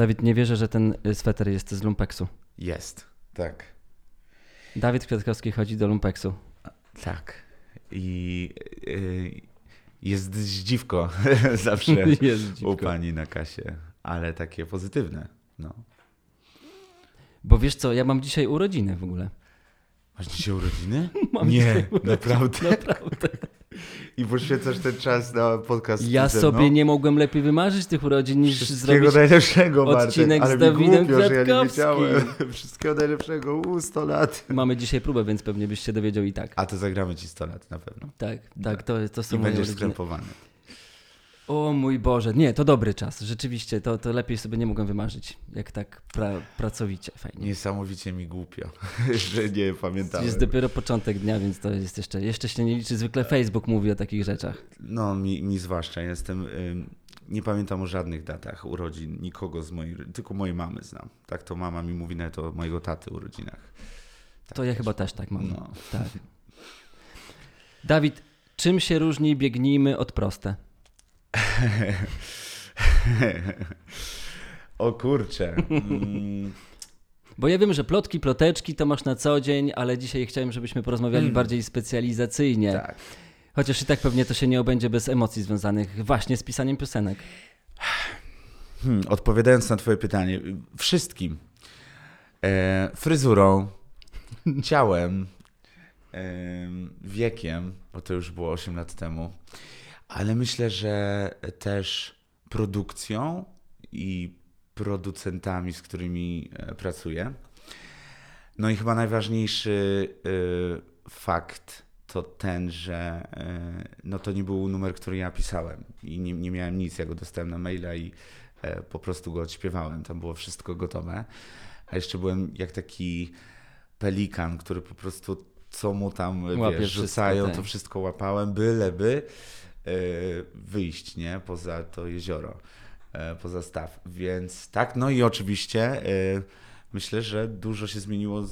Dawid, nie wierzę, że ten y, sweter jest z lumpeksu. Jest, tak. Dawid Kwiatkowski chodzi do lumpeksu. Tak. I y, jest zdziwko zawsze Jest u pani na kasie, ale takie pozytywne. No. Bo wiesz co, ja mam dzisiaj urodziny w ogóle. Masz dzisiaj urodziny? Mam Nie, urodziny, naprawdę. Naprawdę. I poświęcasz ten czas na podcast Ja sobie nie mogłem lepiej wymarzyć tych urodzin niż zrobić... najlepszego, Bartek. odcinek ale z Dawidem głupio, że ja nie wiedziałem. Wszystkiego najlepszego, u 100 lat. Mamy dzisiaj próbę, więc pewnie byś się dowiedział i tak. A to zagramy ci 100 lat na pewno. Tak, tak, to, to są I będziesz urodziny. skrępowany. O mój Boże, nie, to dobry czas. Rzeczywiście, to, to lepiej sobie nie mogłem wymarzyć. Jak tak pra, pracowicie, fajnie. Niesamowicie mi głupio, że nie pamiętałem. Jest dopiero początek dnia, więc to jest jeszcze, jeszcze się nie liczy. Zwykle Facebook mówi o takich rzeczach. No, mi, mi zwłaszcza. Jestem, nie pamiętam o żadnych datach urodzin nikogo z mojej, tylko mojej mamy znam. Tak to mama mi mówi nawet o mojego taty urodzinach. To ja chyba też tak mam. No. Tak. Dawid, czym się różni biegnijmy od proste? o kurczę. Mm, Bo ja wiem, że plotki, ploteczki to masz na co dzień, ale dzisiaj chciałem, żebyśmy porozmawiali Mm. bardziej specjalizacyjnie. tak. Chociaż i tak pewnie to się nie obędzie bez emocji związanych właśnie z pisaniem piosenek. Hmm, odpowiadając na Twoje pytanie, wszystkim. E, fryzurą, ciałem, em, wiekiem, bo to już było 8 lat temu, ale myślę, że też produkcją i producentami, z którymi e, pracuję. No i chyba najważniejszy e, fakt to ten, że e, no to nie był numer, który ja pisałem i nie, nie miałem nic, ja go dostałem na maila i po prostu go odśpiewałem, tam było wszystko gotowe. A jeszcze byłem jak taki pelikan, który po prostu co mu tam Łapie wiesz, wszystko, rzucają, tak. to wszystko łapałem, byleby wyjść, nie, poza to jezioro, e, poza staw. Więc tak, no i oczywiście e, myślę, że dużo się zmieniło,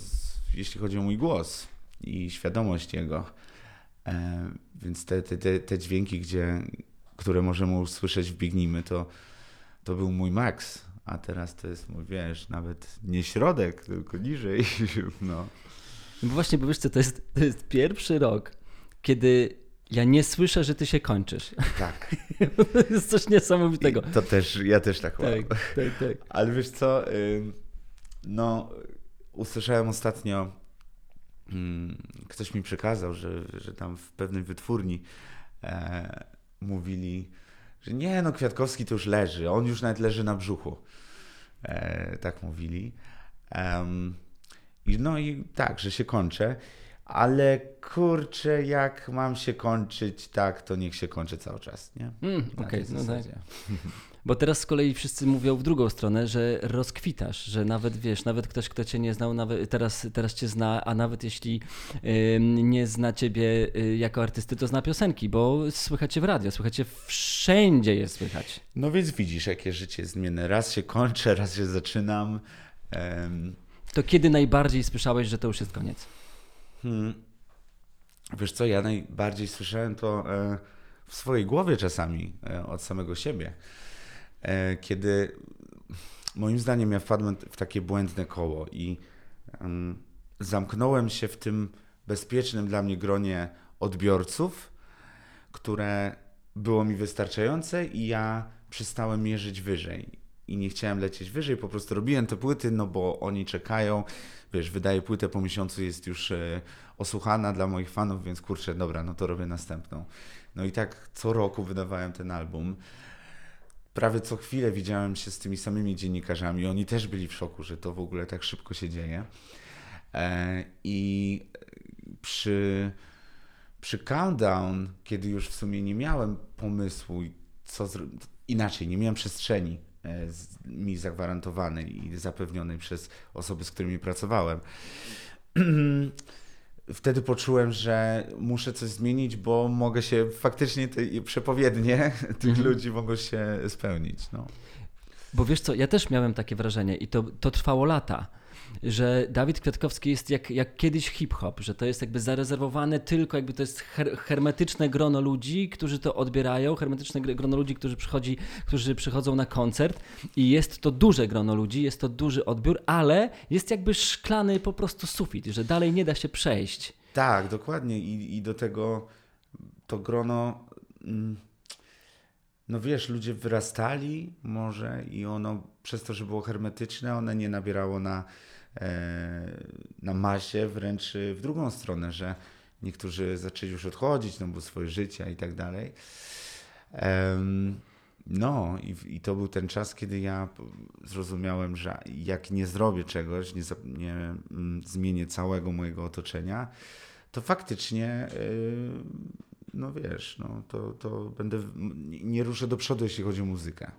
jeśli chodzi o mój głos i świadomość jego. E, więc te, te, te, dźwięki, gdzie, które możemy usłyszeć w Biegnijmy, to, to był mój maks. A teraz to jest mój, wiesz, nawet nie środek, tylko niżej. No. No właśnie, bo wiesz co, to jest, to jest pierwszy rok, kiedy ja nie słyszę, że ty się kończysz. Tak. to jest coś niesamowitego. I To też, ja też tak mam. Tak, tak, tak. Ale wiesz co, no usłyszałem ostatnio, ym, ktoś mi przekazał, że, że tam w pewnej wytwórni e, mówili, że nie no, Kwiatkowski to już leży, on już nawet leży na brzuchu. E, tak mówili. I no i tak, że się kończę. Ale kurczę, jak mam się kończyć tak, to niech się kończy cały czas, nie? Mm, Okej, tej no tak. Bo teraz z kolei wszyscy mówią w drugą stronę, że rozkwitasz, że nawet wiesz, nawet ktoś, kto cię nie znał, nawet teraz, teraz cię zna, a nawet jeśli nie zna ciebie y, jako artysty, to zna piosenki, bo słychać cię w radio, słychać cię wszędzie jest słychać. No więc widzisz, jakie życie jest zmienne. Raz się kończę, raz się zaczynam. Em, To kiedy najbardziej słyszałeś, że to już jest koniec? Hmm. Wiesz co, ja najbardziej słyszałem to e, w swojej głowie czasami e, od samego siebie. E, kiedy moim zdaniem ja wpadłem w takie błędne koło i em, zamknąłem się w tym bezpiecznym dla mnie gronie odbiorców, które było mi wystarczające i ja przestałem mierzyć wyżej. I nie chciałem lecieć wyżej, po prostu robiłem te płyty, no bo oni czekają. Wiesz, wydaję płytę po miesiącu, jest już e, osłuchana dla moich fanów, więc kurczę, dobra, no to robię następną. No i tak co roku wydawałem ten album. Prawie co chwilę widziałem się z tymi samymi dziennikarzami. Oni też byli w szoku, że to w ogóle tak szybko się dzieje. E, I przy, przy Countdown, kiedy już w sumie nie miałem pomysłu, co inaczej, nie miałem przestrzeni mi zagwarantowanej i zapewnionej przez osoby, z którymi pracowałem. Wtedy poczułem, że muszę coś zmienić, bo mogę się faktycznie te przepowiednie tych Mhm. ludzi mogą się spełnić. No. Bo wiesz co, ja też miałem takie wrażenie i to, to trwało lata, że Dawid Kwiatkowski jest jak, jak kiedyś hip-hop, że to jest jakby zarezerwowane tylko, jakby to jest her, hermetyczne grono ludzi, którzy to odbierają, hermetyczne grono ludzi, którzy, przychodzi, którzy przychodzą na koncert i jest to duże grono ludzi, jest to duży odbiór, ale jest jakby szklany po prostu sufit, że dalej nie da się przejść. Tak, dokładnie i, i do tego to grono... Mm, no wiesz, ludzie wyrastali może i ono przez to, że było hermetyczne, one nie nabierało na, na masie, wręcz w drugą stronę, że niektórzy zaczęli już odchodzić, no bo swoje życia i tak dalej. No i, i to był ten czas, kiedy ja zrozumiałem, że jak nie zrobię czegoś, nie, nie mm, zmienię całego mojego otoczenia, to faktycznie yy, no wiesz, no, to, to będę, nie ruszę do przodu, jeśli chodzi o muzykę.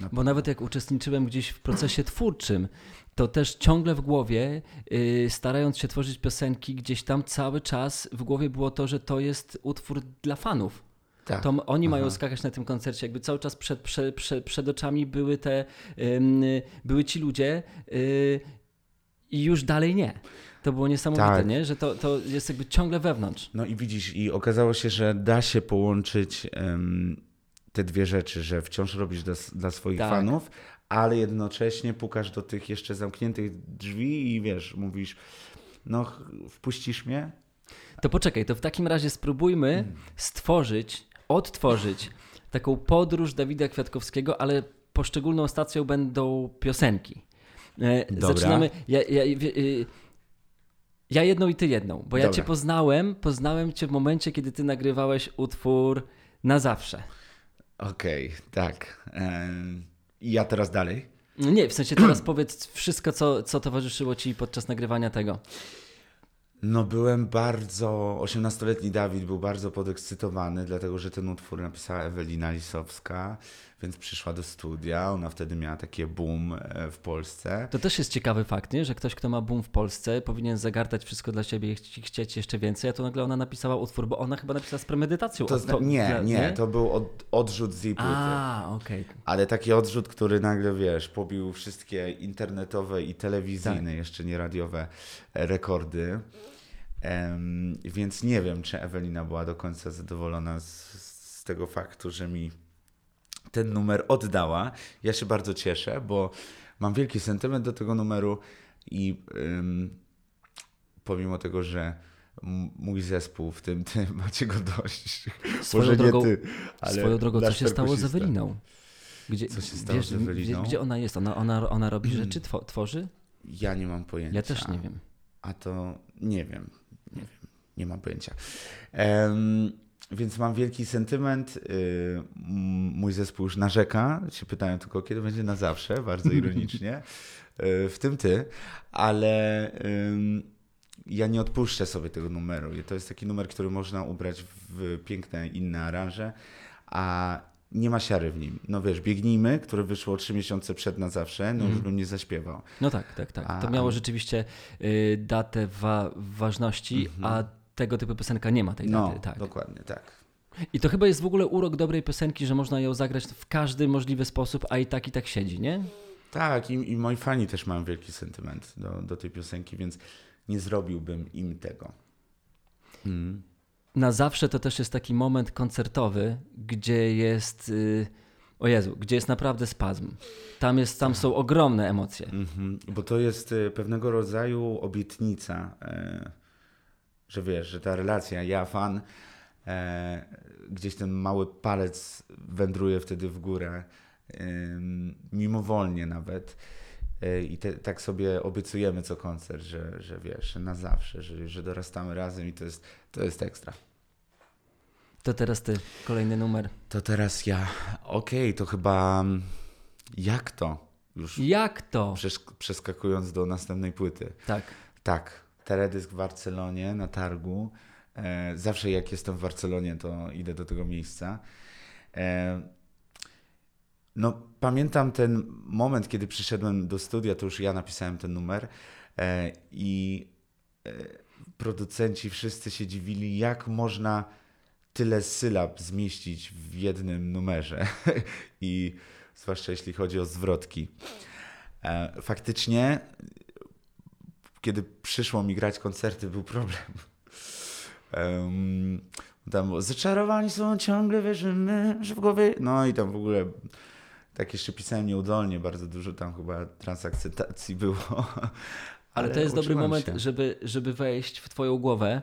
Na Bo nawet jak uczestniczyłem gdzieś w procesie twórczym, to też ciągle w głowie, yy, starając się tworzyć piosenki, gdzieś tam cały czas w głowie było to, że to jest utwór dla fanów. Tak. To oni Aha. mają skakać na tym koncercie. Jakby cały czas przed, przed, przed, przed oczami były te, yy, były ci ludzie yy, i już dalej nie. To było niesamowite, tak. nie? że to, to jest jakby ciągle wewnątrz. No i widzisz, i okazało się, że da się połączyć um, te dwie rzeczy, że wciąż robisz dla, dla swoich tak. fanów, ale jednocześnie pukasz do tych jeszcze zamkniętych drzwi i wiesz, mówisz, no wpuścisz mnie? To poczekaj, to w takim razie spróbujmy hmm. stworzyć, odtworzyć taką podróż Dawida Kwiatkowskiego, ale poszczególną stacją będą piosenki. E, Dobra. Zaczynamy. Ja, ja, y, ja jedną i ty jedną, bo ja cię poznałem, poznałem cię w momencie, kiedy ty nagrywałeś utwór na zawsze. Okej, okay, tak. I ja teraz dalej? Nie, w sensie teraz powiedz wszystko, co, co towarzyszyło ci podczas nagrywania tego. No byłem bardzo, 18-letni Dawid był bardzo podekscytowany, dlatego że ten utwór napisała Ewelina Lisowska, więc przyszła do studia, ona wtedy miała takie boom e, w Polsce. To też jest ciekawy fakt, nie? że ktoś, kto ma boom w Polsce, powinien zagartać wszystko dla siebie i chcieć jeszcze więcej, a to nagle ona napisała utwór, bo ona chyba napisała z premedytacją. To, to nie, dla, nie, nie, to był od, odrzut z jej płyty. A, okej. Okay. Ale taki odrzut, który nagle, wiesz, pobił wszystkie internetowe i telewizyjne, tak. jeszcze nie radiowe e, rekordy. Um, więc nie wiem, czy Ewelina była do końca zadowolona z, z tego faktu, że mi ten numer oddała. Ja się bardzo cieszę, bo mam wielki sentyment do tego numeru i um, pomimo tego, że mój zespół, w tym ty, macie go dość. Swoją Może drogą, nie ty, ale swoją drogą, co się stało z Eweliną? Gdzie, co się stało wiesz, z Eweliną? Gdzie, gdzie, ona jest? Ona, ona, ona robi mm. rzeczy, tworzy? Ja nie mam pojęcia. Ja też nie wiem. A to nie wiem. Nie wiem. Nie mam pojęcia. Um, więc mam wielki sentyment. Y, mój zespół już narzeka. Się pytają tylko, kiedy będzie na zawsze, bardzo ironicznie. Y, w tym ty, ale ja nie odpuszczę sobie tego numeru. To jest taki numer, który można ubrać w piękne inne aranże, a nie ma siary w nim. No wiesz, Biegnijmy, które wyszło trzy miesiące przed na zawsze, no już mhm. bym nie zaśpiewał. No tak, tak, tak. To miało rzeczywiście y, datę wa ważności, a mhm. Tego typu piosenka nie ma tej no, daty. Tak. dokładnie, tak. I to chyba jest w ogóle urok dobrej piosenki, że można ją zagrać w każdy możliwy sposób, a i tak i tak siedzi, nie? Tak, i, i moi fani też mają wielki sentyment do, do tej piosenki, więc nie zrobiłbym im tego. Mm. Na zawsze to też jest taki moment koncertowy, gdzie jest. Yy, o Jezu, gdzie jest naprawdę spazm. Tam, jest, tam są ogromne emocje. Mm -hmm, bo to jest y, pewnego rodzaju obietnica, y, że wiesz, że ta relacja ja-fan E, gdzieś ten mały palec wędruje wtedy w górę, mimowolnie nawet. E, I te, tak sobie obiecujemy co koncert, że, że wiesz, na zawsze, że, że dorastamy razem i to jest, to jest ekstra. To teraz ty, kolejny numer. To teraz ja. Okej, okay, to chyba mm, jak to? Już jak to? Przeskakując do następnej płyty. Tak. Tak. Teledysk w Barcelonie na targu. E, zawsze jak jestem w Barcelonie, to idę do tego miejsca. E, no, pamiętam ten moment, kiedy przyszedłem do studia, to już ja napisałem ten numer e, i producenci wszyscy się dziwili, jak można tyle sylab zmieścić w jednym numerze. I zwłaszcza jeśli chodzi o zwrotki. Faktycznie, kiedy przyszło mi grać koncerty, był problem. Um, tam zaczarowani są ciągle, wierzymy, że w głowie... No i tam w ogóle tak jeszcze pisałem nieudolnie, bardzo dużo tam chyba transakcentacji było. Ale, Ale to jest dobry moment, żeby, żeby wejść w twoją głowę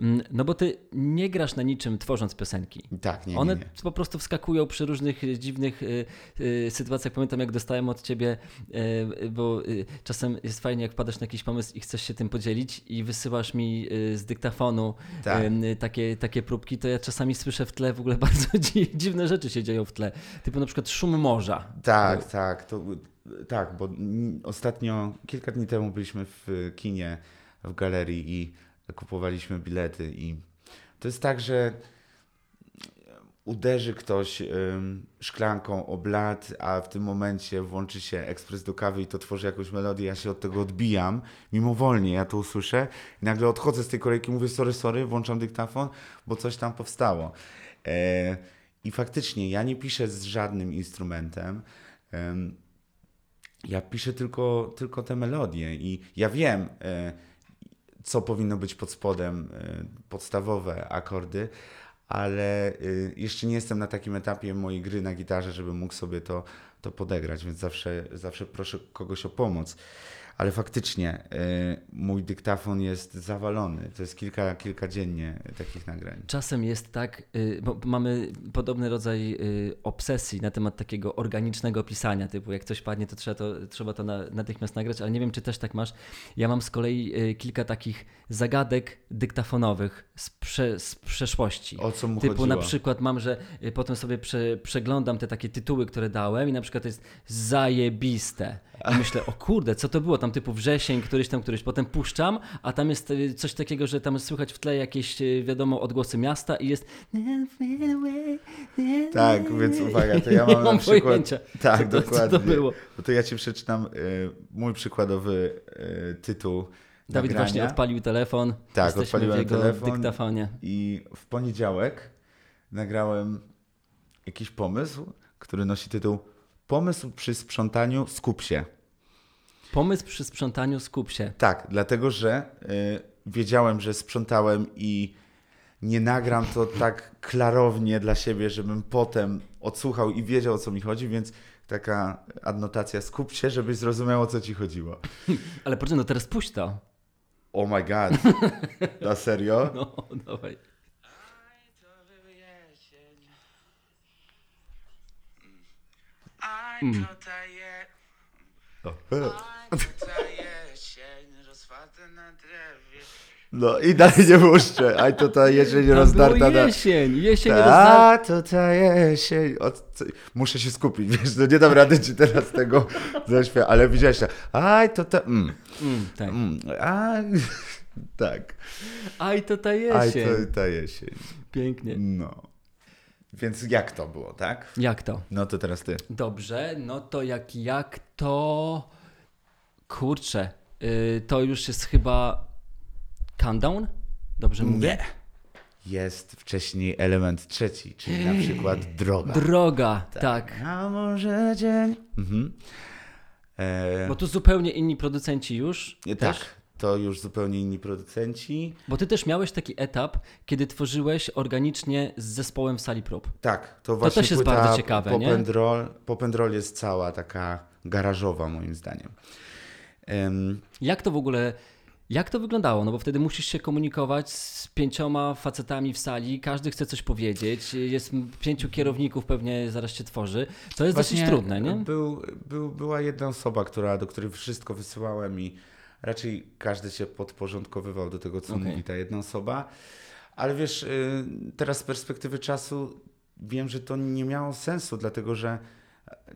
Mm, no bo ty nie grasz na niczym tworząc piosenki. Tak, nie, One nie, nie. po prostu wskakują przy różnych dziwnych y, y, sytuacjach. Pamiętam, jak dostałem od ciebie, y, bo czasem jest fajnie, jak wpadasz na jakiś pomysł i chcesz się tym podzielić i wysyłasz mi y, z dyktafonu tak. Takie, takie próbki, to ja czasami słyszę w tle w ogóle bardzo dziwne rzeczy się dzieją w tle. Typu na przykład szum morza. Tak, to... tak. To, tak, bo ostatnio, kilka dni temu byliśmy w kinie, w galerii i kupowaliśmy bilety i to jest tak, że uderzy ktoś szklanką o blat, a w tym momencie włączy się ekspres do kawy i to tworzy jakąś melodię, ja się od tego odbijam, mimowolnie ja to usłyszę i nagle odchodzę z tej kolejki, mówię sorry, sorry, włączam dyktafon, bo coś tam powstało. E, I faktycznie ja nie piszę z żadnym instrumentem, ja piszę tylko, tylko te melodie i ja wiem, e, co powinno być pod spodem, y, podstawowe akordy, ale y, jeszcze nie jestem na takim etapie mojej gry na gitarze, żeby mógł sobie to, to podegrać, więc zawsze, zawsze proszę kogoś o pomoc ale faktycznie y, mój dyktafon jest zawalony. To jest kilka, kilka dziennie takich nagrań. Czasem jest tak, y, bo mamy podobny rodzaj y, obsesji na temat takiego organicznego pisania, typu jak coś padnie, to trzeba to, trzeba to na, natychmiast nagrać, ale nie wiem, czy też tak masz. Ja mam z kolei kilka takich zagadek dyktafonowych z, prze, z przeszłości. O co mu Typu chodziło? na przykład mam, że potem sobie prze, przeglądam te takie tytuły, które dałem i na przykład to jest zajebiste. I myślę, o kurde, co to było? Tam typu wrzesień, któryś tam, któryś. Potem puszczam, a tam jest e, coś takiego, że tam słychać w tle jakieś, e, wiadomo, odgłosy miasta i jest... Tak, więc uwaga, to ja mam, mam na przykład... Pojęcia, tak, to, dokładnie. To było? Bo to ja ci przeczytam y, mój przykładowy y, tytuł Dawid nagrania. właśnie odpalił telefon. Tak, Jesteśmy odpaliłem w jego telefon. dyktafonie. I w poniedziałek nagrałem jakiś pomysł, który nosi tytuł Pomysł przy sprzątaniu skup się. Pomysł przy sprzątaniu skup się. Tak, dlatego że y, wiedziałem, że sprzątałem i nie nagram to tak klarownie dla siebie, żebym potem odsłuchał i wiedział o co mi chodzi, więc taka adnotacja skup się, żebyś zrozumiał o co ci chodziło. Ale poczekaj, no teraz puść to. Oh my god. Na serio? No, dawaj. Mm. No i dalej nie puszczę. Aj to ta jesień Tam rozdarta było na... jesień, jesień Ta, rozdarta. to ta jesień. O, co- Muszę się skupić, wiesz, no nie dam rady ci teraz tego zaśpiewać, ale widziałeś to. Aj, to ta... Mm, Mm, tak. mm, a, tak. Aj, to ta Aj, jesień. to ta jesień. Pięknie. No. Więc jak to było, tak? Jak to? No to teraz ty. Dobrze, no to jak, jak to... Kurczę, yy, to już jest chyba countdown? Dobrze mówię? Jest wcześniej element trzeci, czyli na przykład droga. Droga, tak. A może dzień. Mhm. E, Bo tu zupełnie inni producenci już. tak, Też? to już zupełnie inni producenci. Bo ty też miałeś taki etap, kiedy tworzyłeś organicznie z zespołem w sali prób. Tak, to właśnie też jest bardzo ciekawe, Pop nie? And Roll, Pop and Roll jest cała taka garażowa moim zdaniem. Jak to w ogóle, jak to wyglądało? No bo wtedy musisz się komunikować z pięcioma facetami w sali, każdy chce coś powiedzieć, jest pięciu kierowników, pewnie zaraz się tworzy. To jest dosyć Właśnie trudne, nie? Był, był, była jedna osoba, która, do której wszystko wysyłałem i raczej każdy się podporządkowywał do tego, co Okej. mówi ta jedna osoba. Ale wiesz, y, teraz z perspektywy czasu wiem, że to nie miało sensu, dlatego że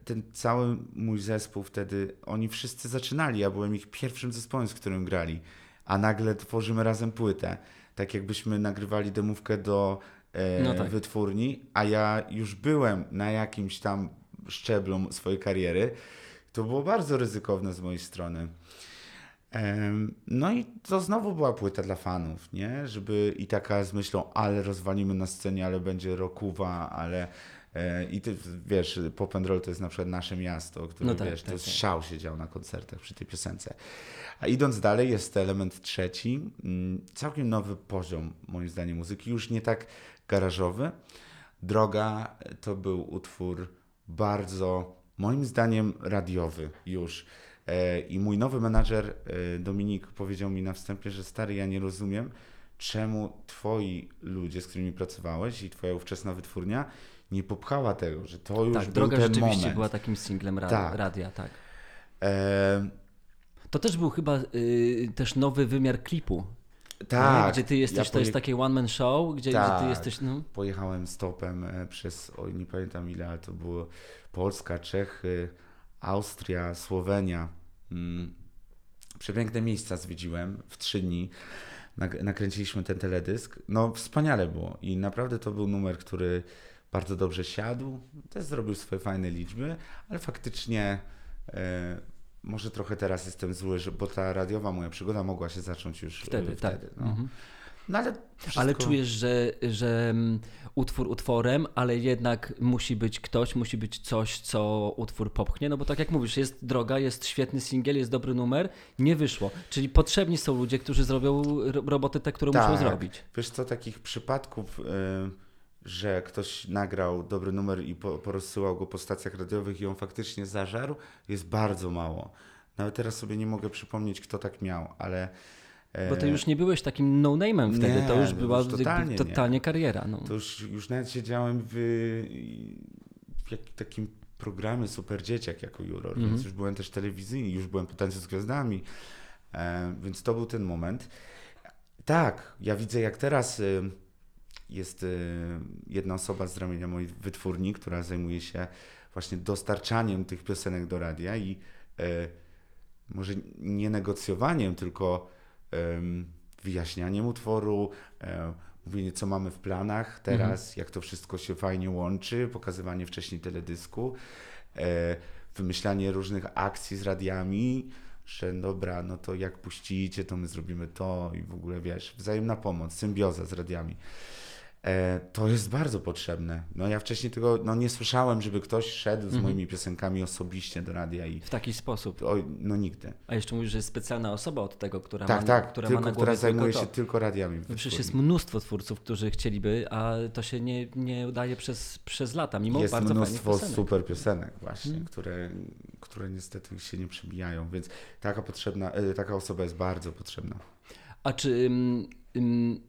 ten cały mój zespół wtedy, oni wszyscy zaczynali. Ja byłem ich pierwszym zespołem, z którym grali, a nagle tworzymy razem płytę. Tak jakbyśmy nagrywali demówkę do e, No tak. wytwórni, a ja już byłem na jakimś tam szczeblu swojej kariery. To było bardzo ryzykowne z mojej strony. No i to znowu była płyta dla fanów, nie? Żeby i taka z myślą, ale rozwalimy na scenie, ale będzie rockowa, ale I ty wiesz, Pop and Roll to jest na przykład nasze miasto, które No tak, wiesz, tak, to jest tak. szał się dział na koncertach przy tej piosence. A idąc dalej jest element trzeci, mm, całkiem nowy poziom moim zdaniem muzyki, już nie tak garażowy. Droga to był utwór bardzo, moim zdaniem, radiowy już. E, I mój nowy menadżer e, Dominik powiedział mi na wstępie, że stary, ja nie rozumiem, czemu twoi ludzie, z którymi pracowałeś i twoja ówczesna wytwórnia nie popchała tego, że to już Tak, był droga ten rzeczywiście moment. była takim singlem ra- Tak. radia, tak. E, To też był chyba y, też nowy wymiar klipu. tak. Gdzie ty jesteś, ja to jest poje- takie one man show, gdzie, gdzie ty Tak. jesteś, no. Pojechałem stopem e, przez, oj nie pamiętam ile, ale to było Polska, Czechy, Austria, Słowenia. Mm. Przepiękne miejsca zwiedziłem w trzy dni. Nakręciliśmy ten teledysk. No wspaniale było i naprawdę to był numer, który bardzo dobrze siadł. Też zrobił swoje fajne liczby, ale faktycznie e, może trochę teraz jestem zły, że, bo ta radiowa moja przygoda mogła się zacząć już e, Wtedy, tak. no. Mhm. no ale wszystko... Ale czujesz, że, że mm, utwór utworem, ale jednak musi być ktoś, musi być coś, co utwór popchnie, no bo tak jak mówisz, jest droga, jest świetny singiel, jest dobry numer, nie wyszło. Czyli potrzebni są ludzie, którzy zrobią ro- roboty te, które muszą zrobić. Wiesz co, takich przypadków, y, że ktoś nagrał dobry numer i po, porozsyłał go po stacjach radiowych i on faktycznie zażarł, jest bardzo mało. Nawet teraz sobie nie mogę przypomnieć, kto tak miał, ale... e, Bo ty już nie byłeś takim no-name'em wtedy, Nie, to już no była już totalnie totalnie, nie. kariera. No. To już, już nawet siedziałem w, w takim programie Super Dzieciak jako juror, Mhm. więc już byłem też telewizyjny, już byłem po Tańcu z Gwiazdami, e, więc to był ten moment. Tak, ja widzę jak teraz y, jest y, jedna osoba z ramienia mojej wytwórni, która zajmuje się właśnie dostarczaniem tych piosenek do radia i e, może nie negocjowaniem, tylko em, wyjaśnianiem utworu, e, mówienie, co mamy w planach teraz, jak to wszystko się fajnie łączy, pokazywanie wcześniej teledysku, e, wymyślanie różnych akcji z radiami, że dobra, no to jak puścicie, to my zrobimy to i w ogóle wiesz, wzajemna pomoc, symbioza z radiami. E, to jest bardzo potrzebne. No ja wcześniej tego no, nie słyszałem, żeby ktoś szedł z moimi piosenkami osobiście do radia i W taki sposób. oj, no nigdy. A jeszcze mówisz, że jest specjalna osoba od tego, która Tak, ma, tak, która tylko, ma na która zajmuje tylko się tylko radiami. No Przecież wytwórni. jest mnóstwo twórców, którzy chcieliby, a to się nie, nie udaje przez, przez lata, mimo jest bardzo mnóstwo piosenek. super piosenek właśnie, Mm. które, które niestety się nie przebijają, więc taka potrzebna, e, taka osoba jest bardzo potrzebna. A czy ym, ym,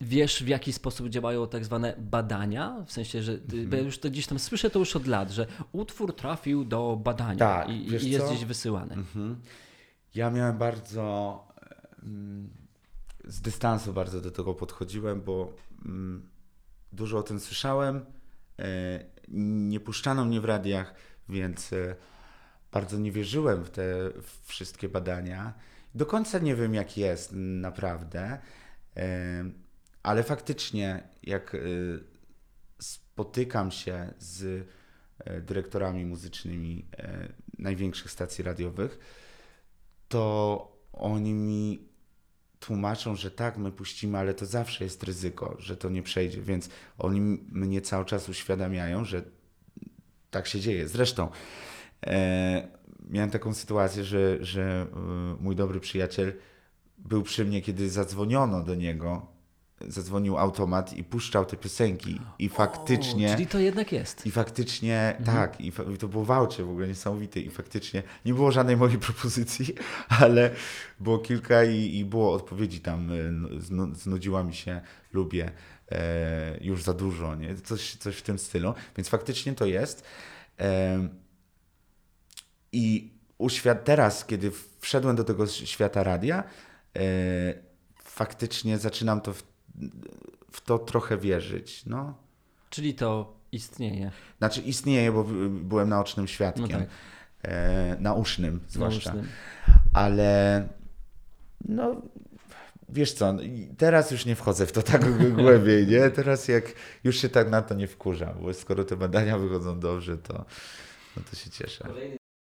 wiesz, w jaki sposób działają tak zwane badania? W sensie, że ty, Mhm. już to gdzieś tam słyszę to już od lat, że utwór trafił do badania Tak, i, i jest co? gdzieś wysyłany. Mhm. Ja miałem bardzo z dystansu bardzo do tego podchodziłem, bo mm, dużo o tym słyszałem. E, nie puszczano mnie w radiach, więc e, bardzo nie wierzyłem w te wszystkie badania. Do końca nie wiem, jak jest naprawdę, ale faktycznie, jak e, spotykam się z e, dyrektorami muzycznymi e, największych stacji radiowych, to oni mi tłumaczą, że tak, my puścimy, ale to zawsze jest ryzyko, że to nie przejdzie, więc oni mnie cały czas uświadamiają, że tak się dzieje. Zresztą e, miałem taką sytuację, że, że mój dobry przyjaciel był przy mnie, kiedy zadzwoniono do niego, zadzwonił automat i puszczał te piosenki i faktycznie... O, czyli to jednak jest. I faktycznie, tak, i, i to było wałcie w ogóle niesamowite i faktycznie nie było żadnej mojej propozycji, ale było kilka i, i było odpowiedzi tam, e, no, znu, znudziła mi się, lubię, e, już za dużo, nie? Coś, coś w tym stylu, więc faktycznie to jest. E, I uświad- teraz, kiedy wszedłem do tego świata radia, e, faktycznie zaczynam to w, w to trochę wierzyć, no. Czyli to istnieje. Znaczy istnieje, bo by- byłem naocznym świadkiem. No tak. e, naucznym zwłaszcza. Naucznym. Ale no wiesz co, teraz już nie wchodzę w to tak głębiej, nie? Teraz jak już się tak na to nie wkurza, bo skoro te badania wychodzą dobrze, to, no to się cieszę.